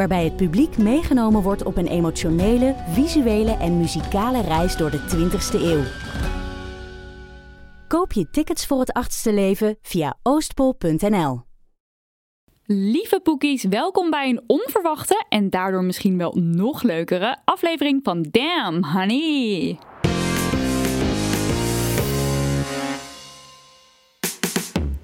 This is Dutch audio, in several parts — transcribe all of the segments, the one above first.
waarbij het publiek meegenomen wordt op een emotionele, visuele en muzikale reis door de 20ste eeuw. Koop je tickets voor het achtste leven via oostpol.nl. Lieve Poekies, welkom bij een onverwachte en daardoor misschien wel nog leukere aflevering van Damn Honey.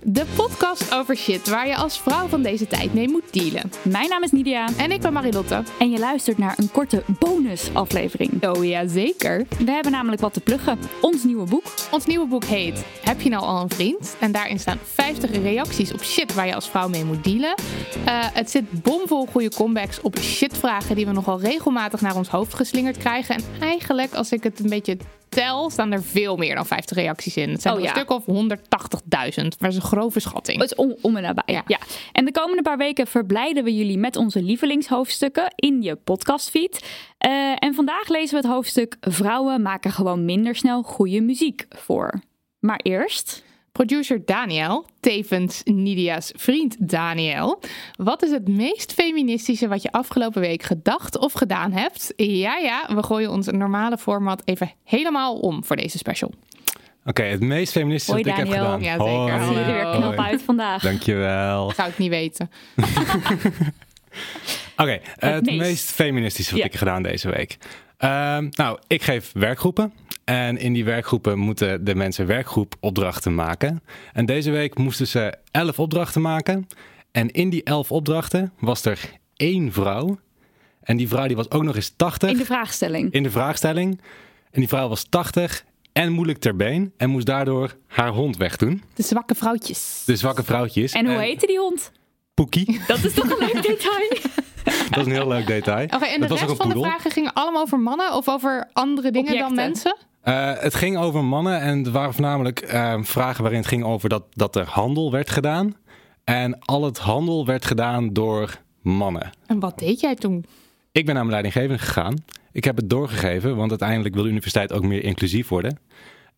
De podcast over shit waar je als vrouw van deze tijd mee moet dealen. Mijn naam is Nidia En ik ben Marilotte. en je luistert naar een korte bonusaflevering. Oh ja, zeker. We hebben namelijk wat te pluggen. Ons nieuwe boek. Ons nieuwe boek heet Heb je nou al een vriend? En daarin staan 50 reacties op shit waar je als vrouw mee moet dealen. Eh, het zit bomvol goede comebacks op shitvragen die we nogal regelmatig naar ons hoofd geslingerd krijgen. En eigenlijk, als ik het een beetje tel, staan er veel meer dan 50 reacties in. Het zijn Oh, een stuk of 180.000. Maar is een grove schatting. Het is om, om en nabij. Ja. Ja. En de komende paar weken verblijden we jullie met onze lievelingshoofdstukken in je podcastfeed. Eh, en vandaag lezen we het hoofdstuk Vrouwen maken gewoon minder snel goede muziek voor. Maar eerst. Producer Daniel, tevens Nidia's vriend Daniel. Wat is het meest feministische wat je afgelopen week gedacht of gedaan hebt? Ja, ja, we gooien ons normale format even helemaal om voor deze special. Oké, het meest feministische Hoi, wat ik heb gedaan. Ja, zeker. Zie je er weer knap uit vandaag. Dankjewel. Zou ik niet weten. Oké, het meest. meest feministische wat Ja. ik heb gedaan deze week. Ehm, nou, ik geef werkgroepen. En in die werkgroepen moeten de mensen werkgroepopdrachten maken. En deze week moesten ze elf opdrachten maken. En in die elf opdrachten was er één vrouw. En die vrouw die was ook nog eens 80 In de vraagstelling. in de vraagstelling. En die vrouw was 80 en moeilijk ter been. En moest daardoor haar hond wegdoen. De zwakke vrouwtjes. De zwakke vrouwtjes. En hoe heette die hond? Poekie. Dat is toch een leuk detail? Dat is een heel leuk detail. Oké, en de dat was ook rest een van de vragen gingen allemaal over mannen of over andere dingen dan mensen? Eh, het ging over mannen en er waren voornamelijk eh, vragen waarin het ging over dat, dat er handel werd gedaan. En al het handel werd gedaan door mannen. En wat deed jij toen? Ik ben naar mijn leidinggevende gegaan. Ik heb het doorgegeven, want uiteindelijk wil de universiteit ook meer inclusief worden.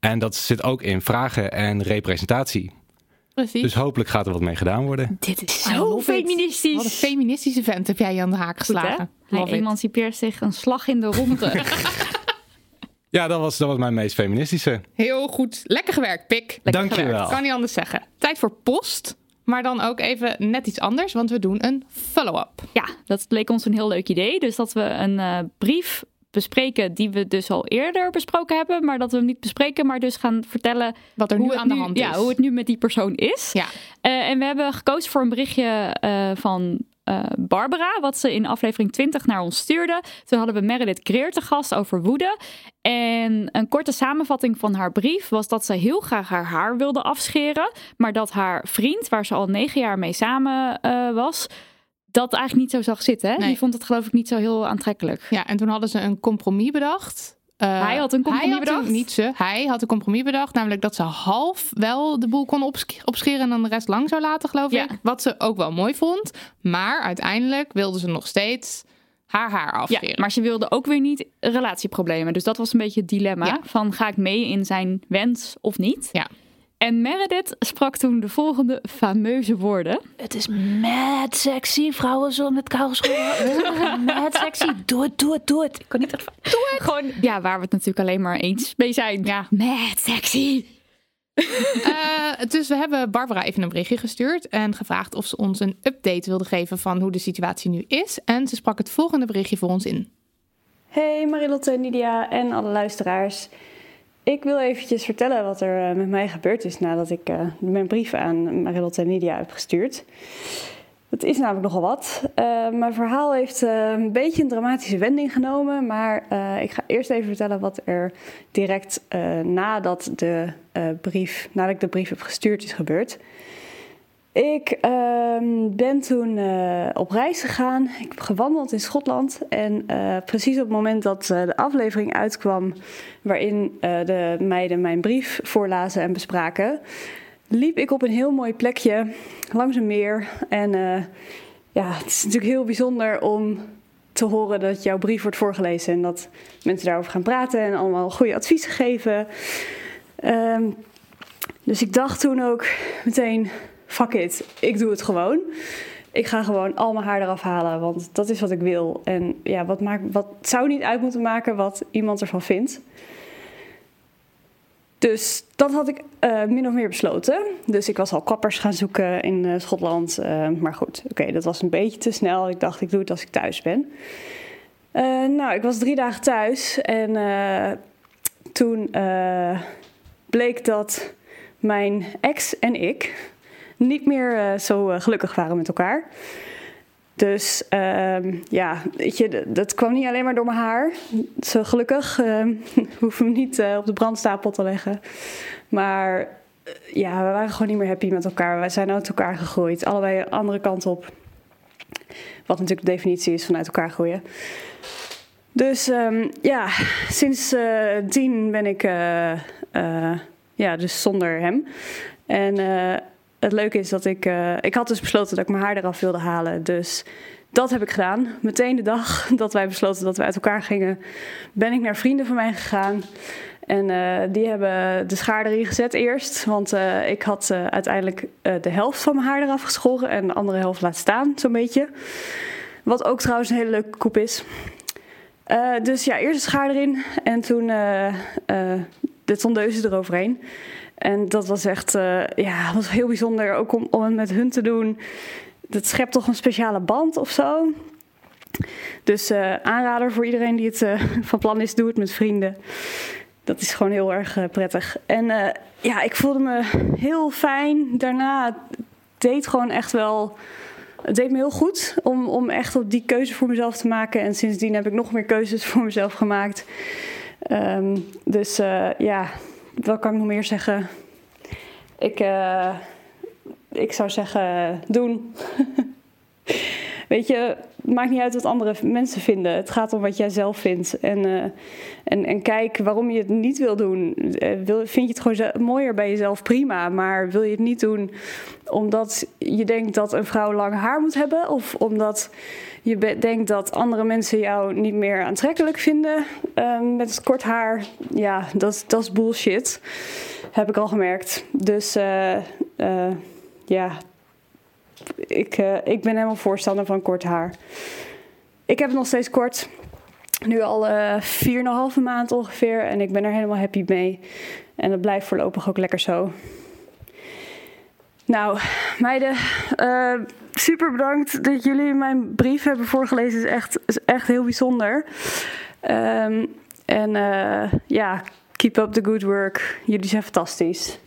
En dat zit ook in vragen en representatie. Precies. Dus hopelijk gaat er wat mee gedaan worden. Dit is zo feministisch. Wat een feministische vent heb jij aan de haak Goed, geslagen. Hij Love it. emancipeert zich een slag in de ronde. Ja, dat was, dat was mijn meest feministische. Heel goed. Lekker gewerkt, Pik. Dankjewel. Kan niet anders zeggen. Tijd voor post. Maar dan ook even net iets anders, want we doen een follow-up. ja, dat leek ons een heel leuk idee. Dus dat we een eh, brief bespreken die we dus al eerder besproken hebben. Maar dat we hem niet bespreken, maar dus gaan vertellen... Wat er nu aan de hand Ja, is. hoe het nu met die persoon is. Ja. Eh, en we hebben gekozen voor een berichtje eh, van eh, Barbara, wat ze in aflevering 20 naar ons stuurde. Toen hadden we Meredith Greer te gast over woede. En een korte samenvatting van haar brief was dat ze heel graag haar haar wilde afscheren. Maar dat haar vriend, waar ze al negen jaar mee samen eh, was, dat eigenlijk niet zo zag zitten. Hè? Nee. Die vond het geloof ik niet zo heel aantrekkelijk. Ja, en toen hadden ze een compromis bedacht. Eh, Hij had een compromis een- bedacht? niet ze. Hij had een compromis bedacht. Namelijk dat ze half wel de boel kon opsch- opscheren en dan de rest lang zou laten, geloof Ja. ik. Wat ze ook wel mooi vond. Maar uiteindelijk wilde ze nog steeds haar haar Ja, afscheren. maar ze wilde ook weer niet relatieproblemen. Dus dat was een beetje het dilemma. Ja. Van ga ik mee in zijn wens of niet? Ja. En Meredith sprak toen de volgende fameuze woorden. Het is mad sexy, vrouwen zo met kousen. mad sexy. Doe het, doe het, doe het. Ik kan niet echt van. Gewoon, ja, waar we het natuurlijk alleen maar eens mee zijn. Ja. Mad sexy. Eh, dus we hebben Barbara even een berichtje gestuurd en gevraagd of ze ons een update wilde geven van hoe de situatie nu is. En ze sprak het volgende berichtje voor ons in. Hey Marilotte, Nidia en alle luisteraars. Ik wil eventjes vertellen wat er eh, met mij gebeurd is nadat ik uh, mijn brief aan Marilotte Lydia heb gestuurd. Het is namelijk nogal wat. Uh, mijn verhaal heeft een beetje een dramatische wending genomen, maar ik ga eerst even vertellen wat er direct nadat, de, brief, nadat ik de brief heb gestuurd is gebeurd. Ik uh, ben toen uh, op reis gegaan. Ik heb gewandeld in Schotland. En uh, precies op het moment dat uh, de aflevering uitkwam, waarin de meiden mijn brief voorlazen en bespraken, liep ik op een heel mooi plekje langs een meer. En ja, het is natuurlijk heel bijzonder om te horen dat jouw brief wordt voorgelezen en dat mensen daarover gaan praten en allemaal goede adviezen geven. Um, dus ik dacht toen ook meteen fuck it, ik doe het gewoon. Ik ga gewoon al mijn haar eraf halen, want dat is wat ik wil. En ja, wat, wat zou niet uit moeten maken wat iemand ervan vindt. Dus dat had ik uh, min of meer besloten. Dus ik was al kappers gaan zoeken in uh, Schotland. Uh, maar goed, oké, dat was een beetje te snel. Ik dacht, ik doe het als ik thuis ben. nou, ik was drie dagen thuis en toen bleek dat mijn ex en ik niet meer uh, zo uh, gelukkig waren met elkaar. Dus uh, ja, weet je, dat kwam niet alleen maar door mijn haar. Zo gelukkig uh, hoeven we niet op de brandstapel te leggen. Maar ja, we waren gewoon niet meer happy met elkaar. Wij zijn uit elkaar gegroeid, allebei andere kant op. Wat natuurlijk de definitie is van uit elkaar groeien. Dus um, ja, sinds tien ben ik ja, dus zonder hem. En het leuke is dat ik. Uh, ik had dus besloten dat ik mijn haar eraf wilde halen. Dus dat heb ik gedaan. Meteen de dag dat wij besloten dat we uit elkaar gingen, ben ik naar vrienden van mij gegaan. En uh, die hebben de schaar erin gezet eerst. Want uh, ik had uiteindelijk de helft van mijn haar eraf geschoren en de andere helft laten staan, zo'n beetje. Wat ook trouwens een hele leuke koep is. dus ja, eerst de schaar erin en toen de tondeuzen eroverheen. En dat was echt uh, ja, was heel bijzonder, ook om, om het met hun te doen. Dat schept toch een speciale band of zo. Dus uh, aanrader voor iedereen die het uh, van plan is, doe het met vrienden. Dat is gewoon heel erg prettig. En ja, ik voelde me heel fijn. Daarna deed gewoon echt wel. Het deed me heel goed om, om echt op die keuze voor mezelf te maken. En sindsdien heb ik nog meer keuzes voor mezelf gemaakt. Um, dus ja, wat kan ik nog meer zeggen? Ik, uh, ik zou zeggen, doen. Weet je, het maakt niet uit wat andere mensen vinden. Het gaat om wat jij zelf vindt. En, uh, en, en kijk waarom je het niet wil doen. Uh, wil, vind je het gewoon mooier bij jezelf, prima. Maar wil je het niet doen omdat je denkt dat een vrouw lang haar moet hebben? Of omdat je denkt dat andere mensen jou niet meer aantrekkelijk vinden uh, met kort haar? Ja, dat, dat is bullshit. Heb ik al gemerkt. Dus ja, ik, uh, ik ben helemaal voorstander van kort haar. Ik heb het nog steeds kort. Nu al uh, 4,5 maand ongeveer. En ik ben er helemaal happy mee. En dat blijft voorlopig ook lekker zo. Nou, meiden, uh, super bedankt dat jullie mijn brief hebben voorgelezen. Het is echt, echt heel bijzonder. Um, en ja, keep up the good work. Jullie zijn fantastisch.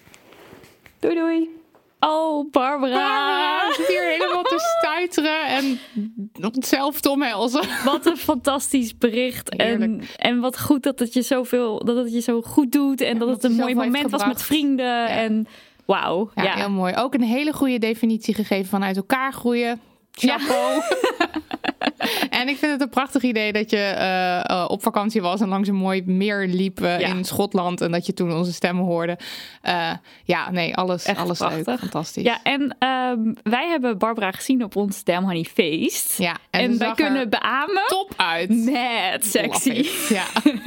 Doei doei. Oh, Barbara. Barbara zit hier helemaal te stuiteren en onszelf te omhelzen. Wat een fantastisch bericht. En, en wat goed dat het je zoveel, dat het je zo goed doet. En dat het een mooi moment was met vrienden. Ja. En wauw. Ja, ja, heel mooi. Ook een hele goede definitie gegeven van uit elkaar groeien. Chapeau. en ik vind het een prachtig idee dat je uh, op vakantie was en langs een mooi meer liep uh, ja. in Schotland. En dat je toen onze stemmen hoorde. Uh, ja, nee, alles, Echt alles prachtig. leuk. Fantastisch. Ja, en um, wij hebben Barbara gezien op ons Damn Honey feest. Ja, en, en wij kunnen beamen. Top uit. Mad sexy. Ja.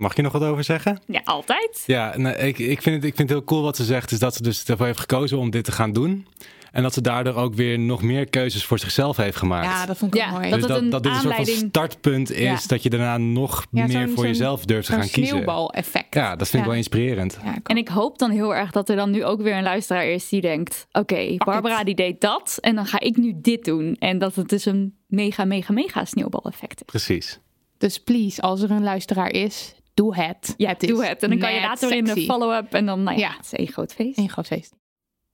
Mag je nog wat over zeggen? Ja, altijd. Ja, nou, ik, ik, vind het, ik vind het heel cool wat ze zegt. Is dat ze dus ervoor heeft gekozen om dit te gaan doen. En dat ze daardoor ook weer nog meer keuzes voor zichzelf heeft gemaakt. Ja, dat vond ik ja, mooi. Dus dat, dat, een dat dit een soort van startpunt is. Ja. Dat je daarna nog Ja, meer voor jezelf durft te gaan kiezen. sneeuwbal-effect. Ja, dat vind ik Ja. wel inspirerend. Ja, ik En ik hoop dan heel erg dat er dan nu ook weer een luisteraar is die denkt: Oké, Barbara die deed dat en dan ga ik nu dit doen. En dat het dus een mega, mega, mega sneeuwbaleffect is. Precies. Dus please, als er een luisteraar is doe het. Ja, het doe het. En dan kan je later in de follow-up en dan, nou ja, Ja. het is één groot feest. Een groot feest.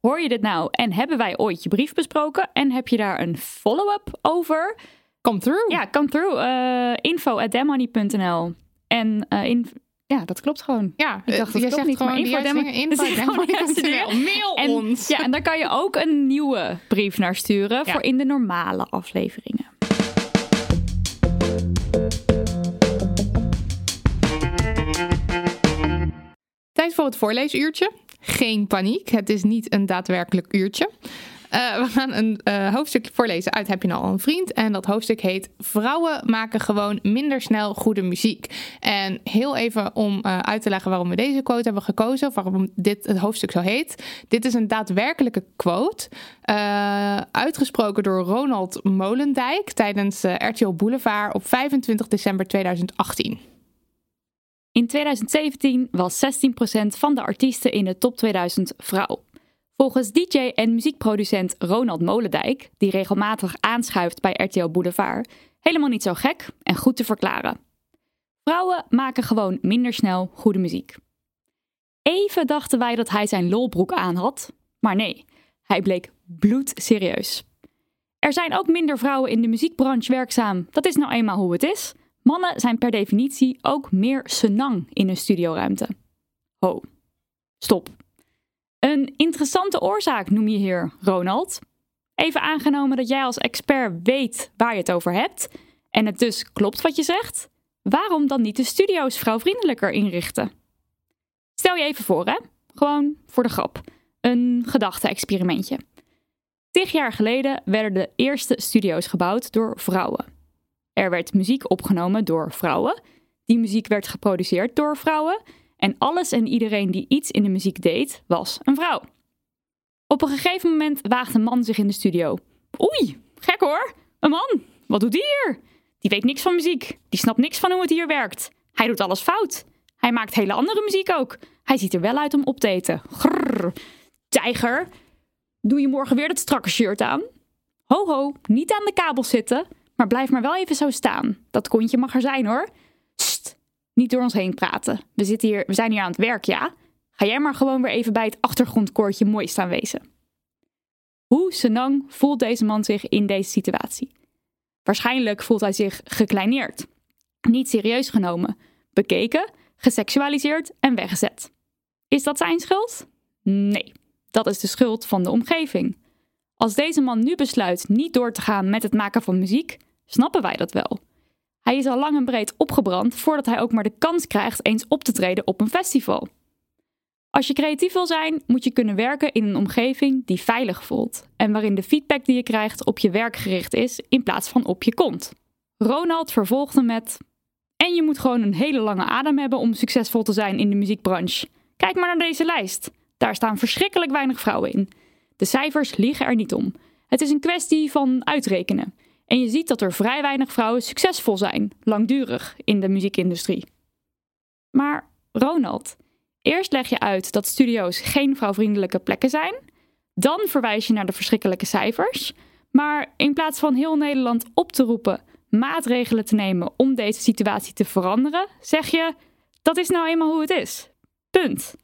Hoor je dit nou en hebben wij ooit je brief besproken en heb je daar een follow-up over? Come through. Ja, come through. eh info at. En eh, in, ja, dat klopt gewoon. Ja, Ik dacht, dat je klopt zegt niet, gewoon info dingen. gewoon de. Mail En, ons. ja, en daar kan je ook een nieuwe brief naar sturen Ja. voor in de normale afleveringen. Tijd voor het voorleesuurtje. Geen paniek, het is niet een daadwerkelijk uurtje. Eh, we gaan een eh, hoofdstuk voorlezen uit Heb je nou al een vriend? En dat hoofdstuk heet Vrouwen maken gewoon minder snel goede muziek. En heel even om eh, uit te leggen waarom we deze quote hebben gekozen, waarom dit het hoofdstuk zo heet. Dit is een daadwerkelijke quote, uitgesproken door Ronald Molendijk tijdens RTL Boulevard op 25 december 2018. In 2017 was 16% van de artiesten in de top 2000 vrouw. Volgens DJ en muziekproducent Ronald Molendijk, die regelmatig aanschuift bij RTL Boulevard, helemaal niet zo gek en goed te verklaren. Vrouwen maken gewoon minder snel goede muziek. Even dachten wij dat hij zijn lolbroek aan had, maar nee, hij bleek bloedserieus. Er zijn ook minder vrouwen in de muziekbranche werkzaam, dat is nou eenmaal hoe het is. Mannen zijn per definitie ook meer senang in een studioruimte. Ho, stop. Een interessante oorzaak noem je hier, Ronald. Even aangenomen dat jij als expert weet waar je het over hebt en het dus klopt wat je zegt, waarom dan niet de studio's vrouwvriendelijker inrichten? Stel je even voor, hè? Gewoon voor de grap. Een gedachte-experimentje. Tig jaar geleden werden de eerste studio's gebouwd door vrouwen. Er werd muziek opgenomen door vrouwen. Die muziek werd geproduceerd door vrouwen. En alles en iedereen die iets in de muziek deed, was een vrouw. Op een gegeven moment waagde een man zich in de studio. Oei, gek hoor. Een man. Wat doet die hier? Die weet niks van muziek. Die snapt niks van hoe het hier werkt. Hij doet alles fout. Hij maakt hele andere muziek ook. Hij ziet er wel uit om op te eten. Grrr. Tijger, doe je morgen weer dat strakke shirt aan? Ho ho, niet aan de kabel zitten, maar blijf maar wel even zo staan. Dat kontje mag er zijn hoor. Sst, niet door ons heen praten. We, zitten hier, we zijn hier aan het werk, ja? Ga jij maar gewoon weer even bij het achtergrondkoortje mooi staan wezen. Hoe senang voelt deze man zich in deze situatie? Waarschijnlijk voelt hij zich gekleineerd, niet serieus genomen, bekeken, geseksualiseerd en weggezet. Is dat zijn schuld? Nee, dat is de schuld van de omgeving. Als deze man nu besluit niet door te gaan met het maken van muziek, snappen wij dat wel. Hij is al lang en breed opgebrand voordat hij ook maar de kans krijgt eens op te treden op een festival. Als je creatief wil zijn, moet je kunnen werken in een omgeving die veilig voelt en waarin de feedback die je krijgt op je werk gericht is in plaats van op je kont. Ronald vervolgde met: En je moet gewoon een hele lange adem hebben om succesvol te zijn in de muziekbranche. Kijk maar naar deze lijst. Daar staan verschrikkelijk weinig vrouwen in. De cijfers liegen er niet om. Het is een kwestie van uitrekenen. En je ziet dat er vrij weinig vrouwen succesvol zijn, langdurig, in de muziekindustrie. Maar Ronald, eerst leg je uit dat studio's geen vrouwvriendelijke plekken zijn. Dan verwijs je naar de verschrikkelijke cijfers. Maar in plaats van heel Nederland op te roepen maatregelen te nemen om deze situatie te veranderen, zeg je: dat is nou eenmaal hoe het is. Punt.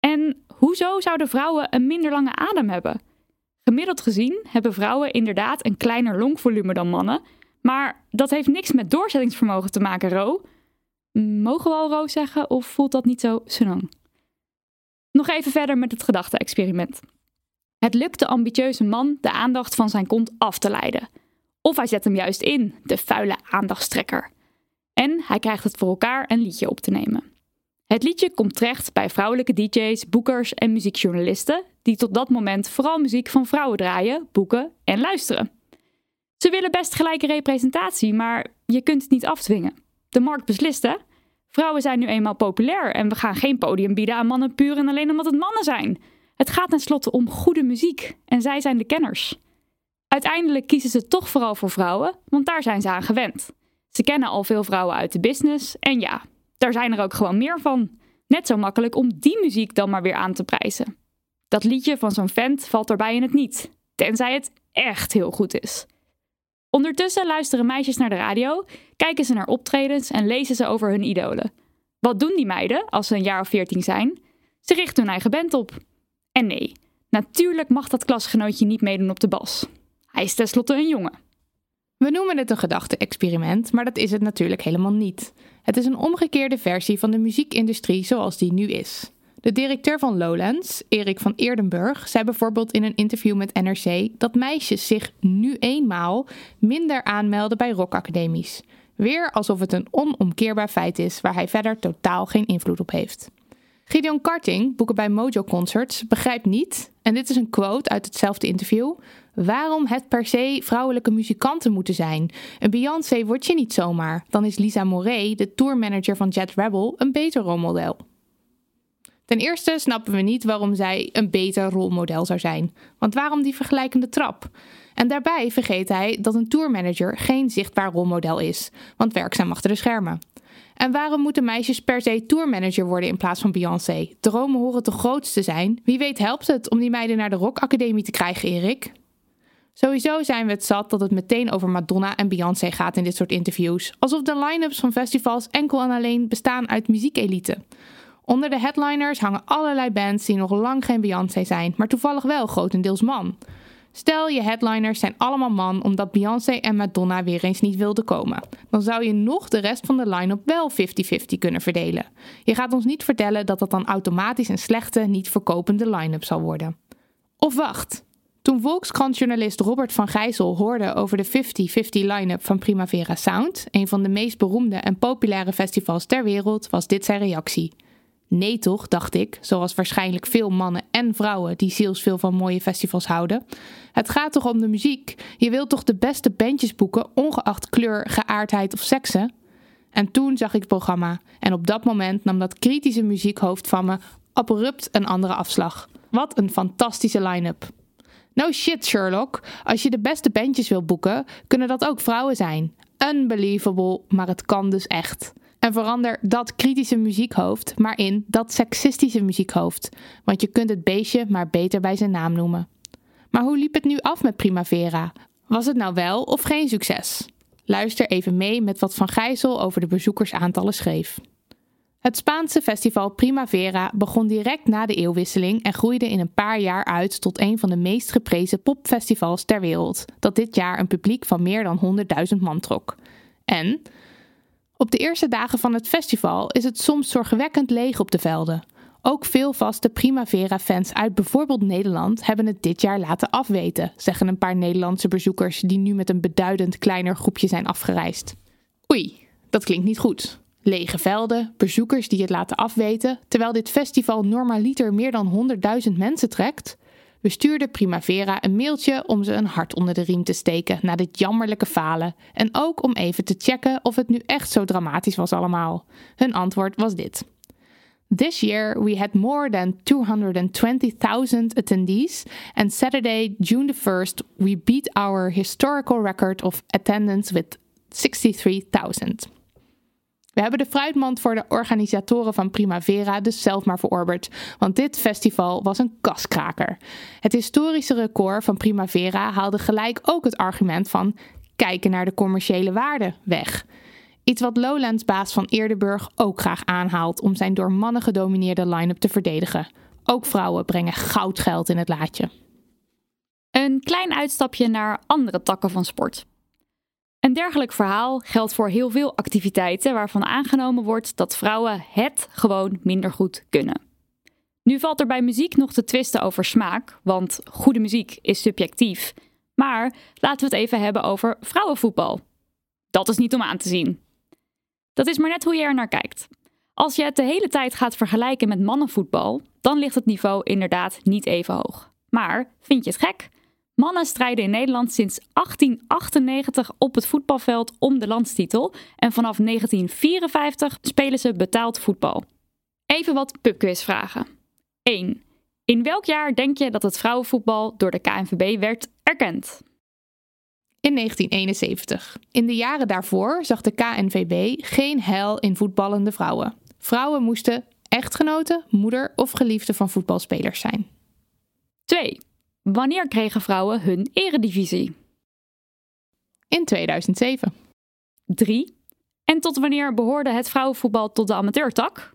En hoezo zouden vrouwen een minder lange adem hebben? Gemiddeld gezien hebben vrouwen inderdaad een kleiner longvolume dan mannen, maar dat heeft niks met doorzettingsvermogen te maken, Ro. Mogen we al Ro zeggen of voelt dat niet zo senang? Nog even verder met het gedachte-experiment. Het lukt de ambitieuze man de aandacht van zijn kont af te leiden. Of hij zet hem juist in, de vuile aandachtstrekker. En hij krijgt het voor elkaar een liedje op te nemen. Het liedje komt terecht bij vrouwelijke DJ's, boekers en muziekjournalisten, die tot dat moment vooral muziek van vrouwen draaien, boeken en luisteren. Ze willen best gelijke representatie, maar je kunt het niet afdwingen. De markt beslist, hè? Vrouwen zijn nu eenmaal populair en we gaan geen podium bieden aan mannen puur en alleen omdat het mannen zijn. Het gaat tenslotte om goede muziek en zij zijn de kenners. Uiteindelijk kiezen ze toch vooral voor vrouwen, want daar zijn ze aan gewend. Ze kennen al veel vrouwen uit de business en ja, daar zijn er ook gewoon meer van. Net zo makkelijk om die muziek dan maar weer aan te prijzen. Dat liedje van zo'n vent valt daarbij in het niet, tenzij het echt heel goed is. Ondertussen luisteren meisjes naar de radio, kijken ze naar optredens en lezen ze over hun idolen. Wat doen die meiden als ze een jaar of 14 zijn? Ze richten hun eigen band op. En nee, natuurlijk mag dat klasgenootje niet meedoen op de bas. Hij is tenslotte een jongen. We noemen het een gedachte-experiment, maar dat is het natuurlijk helemaal niet. Het is een omgekeerde versie van de muziekindustrie zoals die nu is. De directeur van Lowlands, Erik van Eerdenburg, zei bijvoorbeeld in een interview met NRC dat meisjes zich nu eenmaal minder aanmelden bij rockacademies. Weer alsof het een onomkeerbaar feit is waar hij verder totaal geen invloed op heeft. Gideon Karting, boeken bij Mojo Concerts, begrijpt niet, en dit is een quote uit hetzelfde interview, waarom het per se vrouwelijke muzikanten moeten zijn. Een Beyoncé word je niet zomaar. Dan is Lisa Moret, de tourmanager van Jet Rebel, een beter rolmodel. Ten eerste snappen we niet waarom zij een beter rolmodel zou zijn. Want waarom die vergelijkende trap? En daarbij vergeet hij dat een tourmanager geen zichtbaar rolmodel is, want werkzaam achter de schermen. En waarom moeten meisjes per se tourmanager worden in plaats van Beyoncé? Dromen horen te grootste zijn. Wie weet helpt het om die meiden naar de Rock Academie te krijgen, Erik? Sowieso zijn we het zat dat het meteen over Madonna en Beyoncé gaat in dit soort interviews. Alsof de line-ups van festivals enkel en alleen bestaan uit muziekelite. Onder de headliners hangen allerlei bands die nog lang geen Beyoncé zijn, maar toevallig wel grotendeels man. Stel je headliners zijn allemaal man omdat Beyoncé en Madonna weer eens niet wilden komen. Dan zou je nog de rest van de line-up wel 50-50 kunnen verdelen. Je gaat ons niet vertellen dat dat dan automatisch een slechte, niet verkopende line-up zal worden. Of wacht. Toen Volkskrant-journalist Robert van Gijzel hoorde over de 50-50 line-up van Primavera Sound, een van de meest beroemde en populaire festivals ter wereld, was dit zijn reactie. Nee toch, dacht ik, zoals waarschijnlijk veel mannen en vrouwen die zielsveel van mooie festivals houden. Het gaat toch om de muziek? Je wilt toch de beste bandjes boeken, ongeacht kleur, geaardheid of seksen? En toen zag ik het programma en op dat moment nam dat kritische muziekhoofd van me abrupt een andere afslag. Wat een fantastische line-up. No shit, Sherlock. Als je de beste bandjes wil boeken, kunnen dat ook vrouwen zijn. Unbelievable, maar het kan dus echt. En verander dat kritische muziekhoofd maar in dat seksistische muziekhoofd. Want je kunt het beestje maar beter bij zijn naam noemen. Maar hoe liep het nu af met Primavera? Was het nou wel of geen succes? Luister even mee met wat Van Gijzel over de bezoekersaantallen schreef. Het Spaanse festival Primavera begon direct na de eeuwwisseling en groeide in een paar jaar uit tot een van de meest geprezen popfestivals ter wereld, dat dit jaar een publiek van meer dan 100.000 man trok. En op de eerste dagen van het festival is het soms zorgwekkend leeg op de velden. Ook veel vaste Primavera-fans uit bijvoorbeeld Nederland hebben het dit jaar laten afweten, zeggen een paar Nederlandse bezoekers die nu met een beduidend kleiner groepje zijn afgereisd. Oei, dat klinkt niet goed. Lege velden, bezoekers die het laten afweten, terwijl dit festival normaliter meer dan 100.000 mensen trekt. We stuurden Primavera een mailtje om ze een hart onder de riem te steken na dit jammerlijke falen. En ook om even te checken of het nu echt zo dramatisch was allemaal. Hun antwoord was dit. This year we had more than 220,000 attendees, and Saturday, June the 1st, we beat our historical record of attendance with 63,000. We hebben de fruitmand voor de organisatoren van Primavera dus zelf maar verorberd, want dit festival was een kaskraker. Het historische record van Primavera haalde gelijk ook het argument van kijken naar de commerciële waarde weg. Iets wat Lowlands-baas van Eerdenburg ook graag aanhaalt om zijn door mannen gedomineerde line-up te verdedigen. Ook vrouwen brengen goudgeld in het laadje. Een klein uitstapje naar andere takken van sport. Een dergelijk verhaal geldt voor heel veel activiteiten waarvan aangenomen wordt dat vrouwen het gewoon minder goed kunnen. Nu valt er bij muziek nog te twisten over smaak, want goede muziek is subjectief. Maar laten we het even hebben over vrouwenvoetbal. Dat is niet om aan te zien. Dat is maar net hoe je er naar kijkt. Als je het de hele tijd gaat vergelijken met mannenvoetbal, dan ligt het niveau inderdaad niet even hoog. Maar vind je het gek? Mannen strijden in Nederland sinds 1898 op het voetbalveld om de landstitel en vanaf 1954 spelen ze betaald voetbal. Even wat pubquizvragen. 1. In welk jaar denk je dat het vrouwenvoetbal door de KNVB werd erkend? In 1971. In de jaren daarvoor zag de KNVB geen heil in voetballende vrouwen. Vrouwen moesten echtgenoten, moeder of geliefde van voetbalspelers zijn. 2. Wanneer kregen vrouwen hun eredivisie? In 2007. 3. En tot wanneer behoorde het vrouwenvoetbal tot de amateurtak?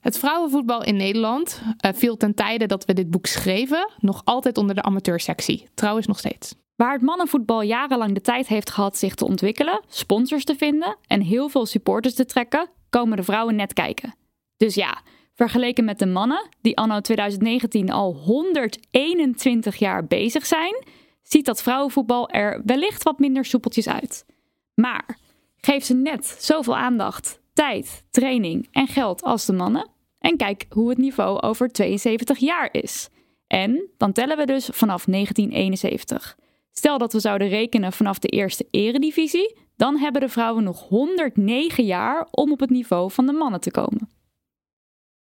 Het vrouwenvoetbal in Nederland uh, viel ten tijde dat we dit boek schreven nog altijd onder de amateursectie. Trouwens nog steeds. Waar het mannenvoetbal jarenlang de tijd heeft gehad zich te ontwikkelen, sponsors te vinden en heel veel supporters te trekken, komen de vrouwen net kijken. Dus ja, vergeleken met de mannen, die anno 2019 al 121 jaar bezig zijn, ziet dat vrouwenvoetbal er wellicht wat minder soepeltjes uit. Maar geef ze net zoveel aandacht, tijd, training en geld als de mannen en kijk hoe het niveau over 72 jaar is. En dan tellen we dus vanaf 1971. Stel dat we zouden rekenen vanaf de eerste eredivisie, dan hebben de vrouwen nog 109 jaar om op het niveau van de mannen te komen.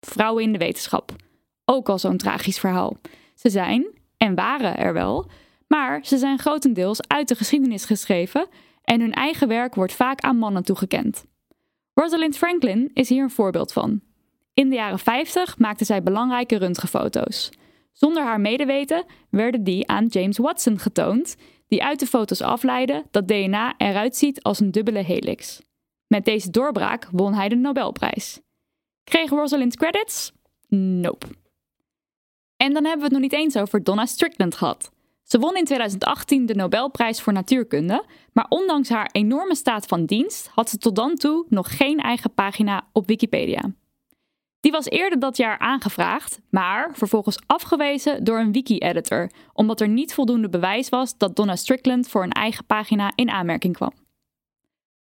Vrouwen in de wetenschap. Ook al zo'n tragisch verhaal. Ze zijn, en waren er wel, maar ze zijn grotendeels uit de geschiedenis geschreven en hun eigen werk wordt vaak aan mannen toegekend. Rosalind Franklin is hier een voorbeeld van. In de jaren 50 maakte zij belangrijke röntgenfoto's. Zonder haar medeweten werden die aan James Watson getoond, die uit de foto's afleidde dat DNA eruit ziet als een dubbele helix. Met deze doorbraak won hij de Nobelprijs. Kreeg Rosalind credits? Nope. En dan hebben we het nog niet eens over Donna Strickland gehad. Ze won in 2018 de Nobelprijs voor natuurkunde, maar ondanks haar enorme staat van dienst had ze tot dan toe nog geen eigen pagina op Wikipedia. Die was eerder dat jaar aangevraagd, maar vervolgens afgewezen door een wiki-editor, omdat er niet voldoende bewijs was dat Donna Strickland voor een eigen pagina in aanmerking kwam.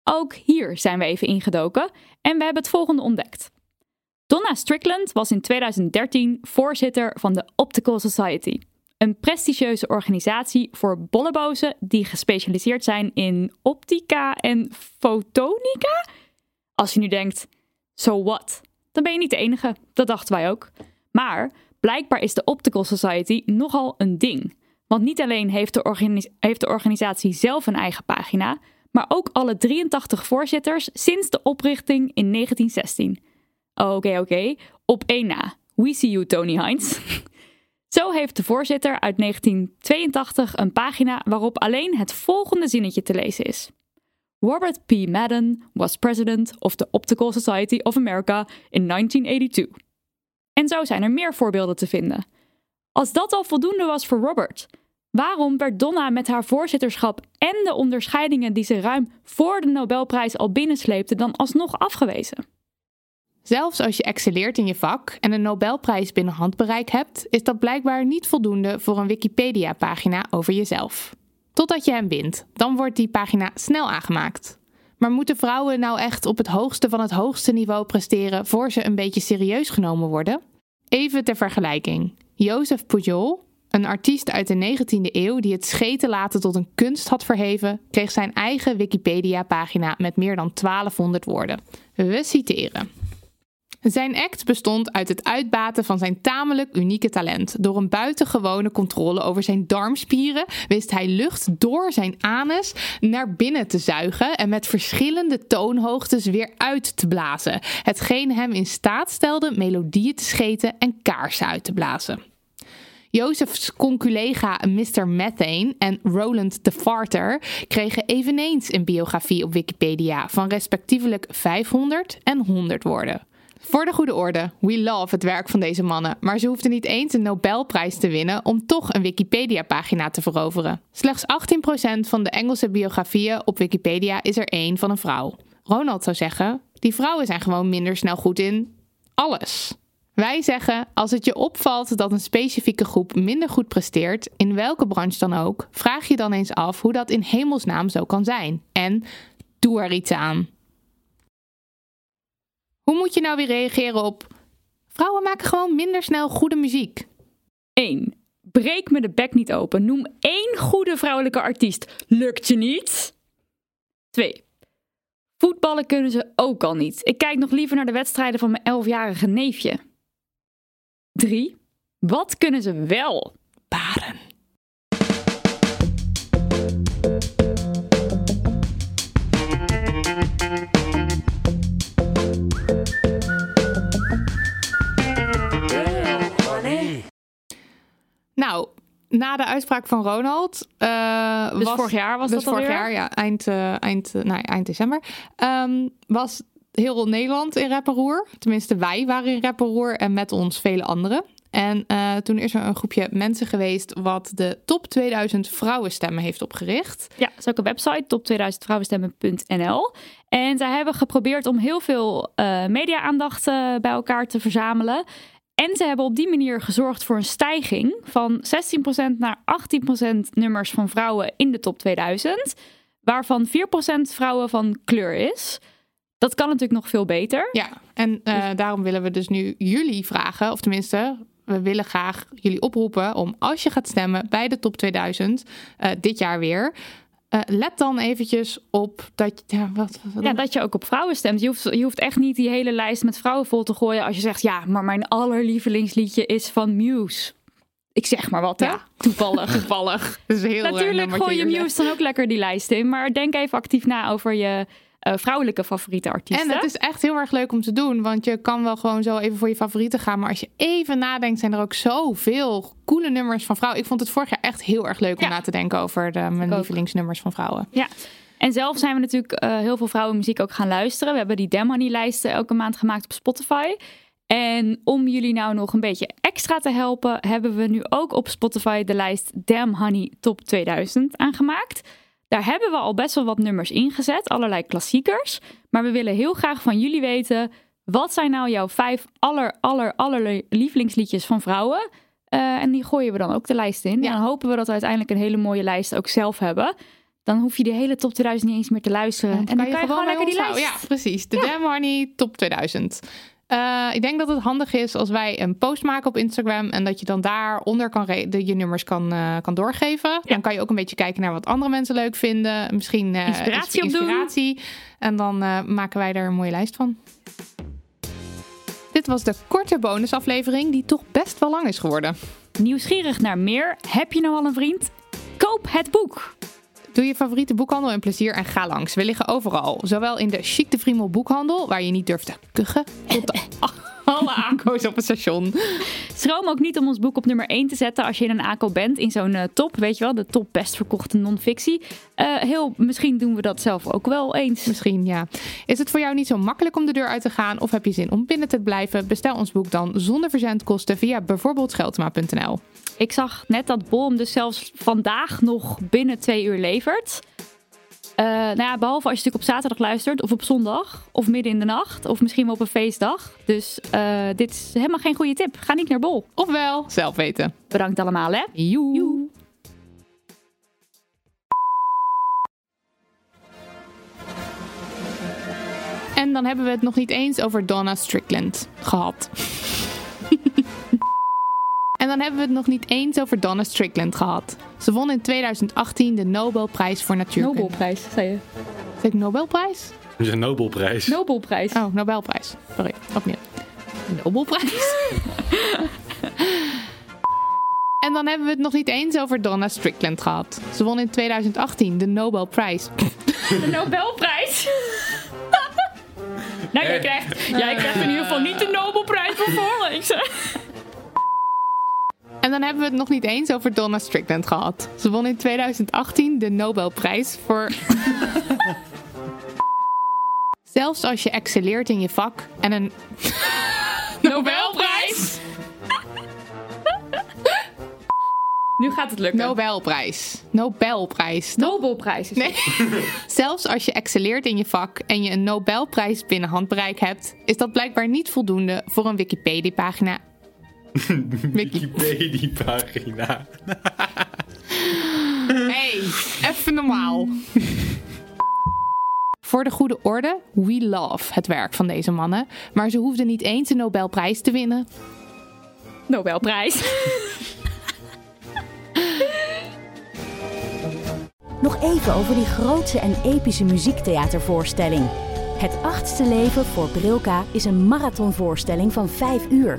Ook hier zijn we even ingedoken en we hebben het volgende ontdekt. Donna Strickland was in 2013 voorzitter van de Optical Society, een prestigieuze organisatie voor bollebozen die gespecialiseerd zijn in optica en fotonica. Als je nu denkt, so what? dan ben je niet de enige. Dat dachten wij ook. Maar blijkbaar is de Optical Society nogal een ding. Want niet alleen heeft de, heeft de organisatie zelf een eigen pagina, maar ook alle 83 voorzitters sinds de oprichting in 1916. Oké, oké, op één na. We see you, Tony Hines. Zo heeft de voorzitter uit 1982 een pagina waarop alleen het volgende zinnetje te lezen is. Robert P. Madden was president of the Optical Society of America in 1982. En zo zijn er meer voorbeelden te vinden. Als dat al voldoende was voor Robert, waarom werd Donna met haar voorzitterschap en de onderscheidingen die ze ruim voor de Nobelprijs al binnensleepte dan alsnog afgewezen? Zelfs als je excelleert in je vak en een Nobelprijs binnen handbereik hebt, is dat blijkbaar niet voldoende voor een Wikipedia-pagina over jezelf. Totdat je hem wint. Dan wordt die pagina snel aangemaakt. Maar moeten vrouwen nou echt op het hoogste van het hoogste niveau presteren voor ze een beetje serieus genomen worden? Even ter vergelijking. Joseph Pujol, een artiest uit de 19e eeuw die het scheten laten tot een kunst had verheven, kreeg zijn eigen Wikipedia-pagina met meer dan 1200 woorden. We citeren. Zijn act bestond uit het uitbaten van zijn tamelijk unieke talent. Door een buitengewone controle over zijn darmspieren wist hij lucht door zijn anus naar binnen te zuigen en met verschillende toonhoogtes weer uit te blazen. Hetgeen hem in staat stelde melodieën te scheten en kaarsen uit te blazen. Joseph's conculega Mr. Methane en Roland de Farter kregen eveneens een biografie op Wikipedia van respectievelijk 500 en 100 woorden. Voor de goede orde, we love het werk van deze mannen, maar ze hoefden niet eens een Nobelprijs te winnen om toch een Wikipedia-pagina te veroveren. Slechts 18% van de Engelse biografieën op Wikipedia is er één van een vrouw. Ronald zou zeggen: die vrouwen zijn gewoon minder snel goed in alles. Wij zeggen: als het je opvalt dat een specifieke groep minder goed presteert, in welke branche dan ook, vraag je dan eens af hoe dat in hemelsnaam zo kan zijn. En doe er iets aan. Hoe moet je nou weer reageren op... Vrouwen maken gewoon minder snel goede muziek. 1. Breek me de bek niet open. Noem één goede vrouwelijke artiest. Lukt je niet? 2. Voetballen kunnen ze ook al niet. Ik kijk nog liever naar de wedstrijden van mijn elfjarige neefje. 3. Wat kunnen ze wel? Baren. Nou, na de uitspraak van Ronald. eh, Dus was, vorig jaar was dus dat vorig alweer? jaar, ja, eind, eh, eind, eh, nou, eind december. ehm, was heel Nederland in Rapperoer. Tenminste, wij waren in Rapperoer en met ons vele anderen. En toen is er een groepje mensen geweest wat de top 2000 vrouwenstemmen heeft opgericht. Ja, dat is ook een website, top2000vrouwenstemmen.nl. En zij hebben geprobeerd om heel veel media-aandacht bij elkaar te verzamelen. En ze hebben op die manier gezorgd voor een stijging van 16% naar 18% nummers van vrouwen in de top 2000. Waarvan 4% vrouwen van kleur is. Dat kan natuurlijk nog veel beter. Ja, en eh, daarom willen we dus nu jullie vragen, of tenminste, we willen graag jullie oproepen om als je gaat stemmen bij de top 2000 eh, dit jaar weer. Eh, let dan eventjes op dat je. Ja, wat, wat- Ja, dat je ook op vrouwen stemt. Je hoeft, je hoeft echt niet die hele lijst met vrouwen vol te gooien als je zegt, ja, maar mijn allerlievelingsliedje is van Muse. Ik zeg maar wat, hè? Ja. Toevallig. toevallig. Dat is heel Natuurlijk gooi je Muse dan ook lekker die lijst in. Maar denk even actief na over je eh, vrouwelijke favoriete artiesten. En het is echt heel erg leuk om te doen, want je kan wel gewoon zo even voor je favorieten gaan. Maar als je even nadenkt, zijn er ook zoveel coole nummers van vrouwen. Ik vond het vorig jaar echt heel erg leuk om Ja. na te denken over de, mijn lievelingsnummers van vrouwen. Ja. En zelf zijn we natuurlijk eh, heel veel vrouwenmuziek ook gaan luisteren. We hebben die Damn Honey lijsten elke maand gemaakt op Spotify. En om jullie nou nog een beetje extra te helpen, hebben we nu ook op Spotify de lijst Damn Honey Top 2000 aangemaakt. Daar hebben we al best wel wat nummers ingezet, allerlei klassiekers. Maar we willen heel graag van jullie weten, wat zijn nou jouw vijf aller, aller, aller lievelingsliedjes van vrouwen? Eh, en die gooien we dan ook de lijst in. Ja. En dan hopen we dat we uiteindelijk een hele mooie lijst ook zelf hebben. Dan hoef je die hele top 2000 niet eens meer te luisteren. Dan en dan kan je gewoon lekker die lijst. Ja, precies. De Honey Top 2000. Eh, ik denk dat het handig is als wij een post maken op Instagram en dat je dan daaronder kan de, je nummers kan, eh, kan doorgeven. Dan kan je ook een beetje kijken naar wat andere mensen leuk vinden. Misschien eh, Inspiratie ins- opdoen. inspiratie. En dan maken wij er een mooie lijst van. Dit was de korte bonusaflevering die toch best wel lang is geworden. Nieuwsgierig naar meer? Heb je nou al een vriend? Koop het boek. Doe je favoriete boekhandel een plezier en ga langs. We liggen overal. Zowel in de Chic de Friemel boekhandel, waar je niet durft te kuchen, tot de alle aankoos op het station. Schroom ook niet om ons boek op nummer 1 te zetten als je in een ACO bent. In zo'n eh, top, weet je wel, de top best verkochte non-fictie. Eh, heel, misschien doen we dat zelf ook wel eens. Misschien, ja. Is het voor jou niet zo makkelijk om de deur uit te gaan of heb je zin om binnen te blijven? Bestel ons boek dan zonder verzendkosten via bijvoorbeeld Scheltema.nl. Ik zag net dat Bol hem dus zelfs vandaag nog binnen twee uur levert. Eh, nou ja, behalve als je natuurlijk op zaterdag luistert, of op zondag, of midden in de nacht, of misschien wel op een feestdag. Dus eh, dit is helemaal geen goede tip. Ga niet naar Bol. Ofwel, zelf weten. Bedankt allemaal, hè? Joe. Joe. En dan hebben we het nog niet eens over Donna Strickland gehad. En dan hebben we het nog niet eens over Donna Strickland gehad. Ze won in 2018 de Nobelprijs voor natuurkunde. Nobelprijs, zei je. Zeg ik Nobelprijs? Dat is een Nobelprijs. Nobelprijs. Oh, Nobelprijs. Sorry, opnieuw. Nobelprijs. en dan hebben we het nog niet eens over Donna Strickland gehad. Ze won in 2018 de Nobelprijs. De Nobelprijs. nou, jij krijgt, jij krijgt in ieder geval niet de Nobelprijs voor voorlezen. En dan hebben we het nog niet eens over Donna Strickland gehad. Ze won in 2018 de Nobelprijs voor. Zelfs als je excelleert in je vak en een Nobelprijs. Nu gaat het lukken. Nobelprijs. Nobelprijs. Nobelprijs. is Nee. Zelfs als je excelleert in je vak en je een Nobelprijs binnen handbereik hebt, is dat blijkbaar niet voldoende voor een Wikipedia-pagina. Wiki. Wikipedia-pagina. Hey, even normaal. Voor de goede orde, we love het werk van deze mannen, maar ze hoefden niet eens een Nobelprijs te winnen. Nobelprijs. Nog even over die grootse en epische muziektheatervoorstelling. Het achtste leven voor Brilka is een marathonvoorstelling van 5 uur.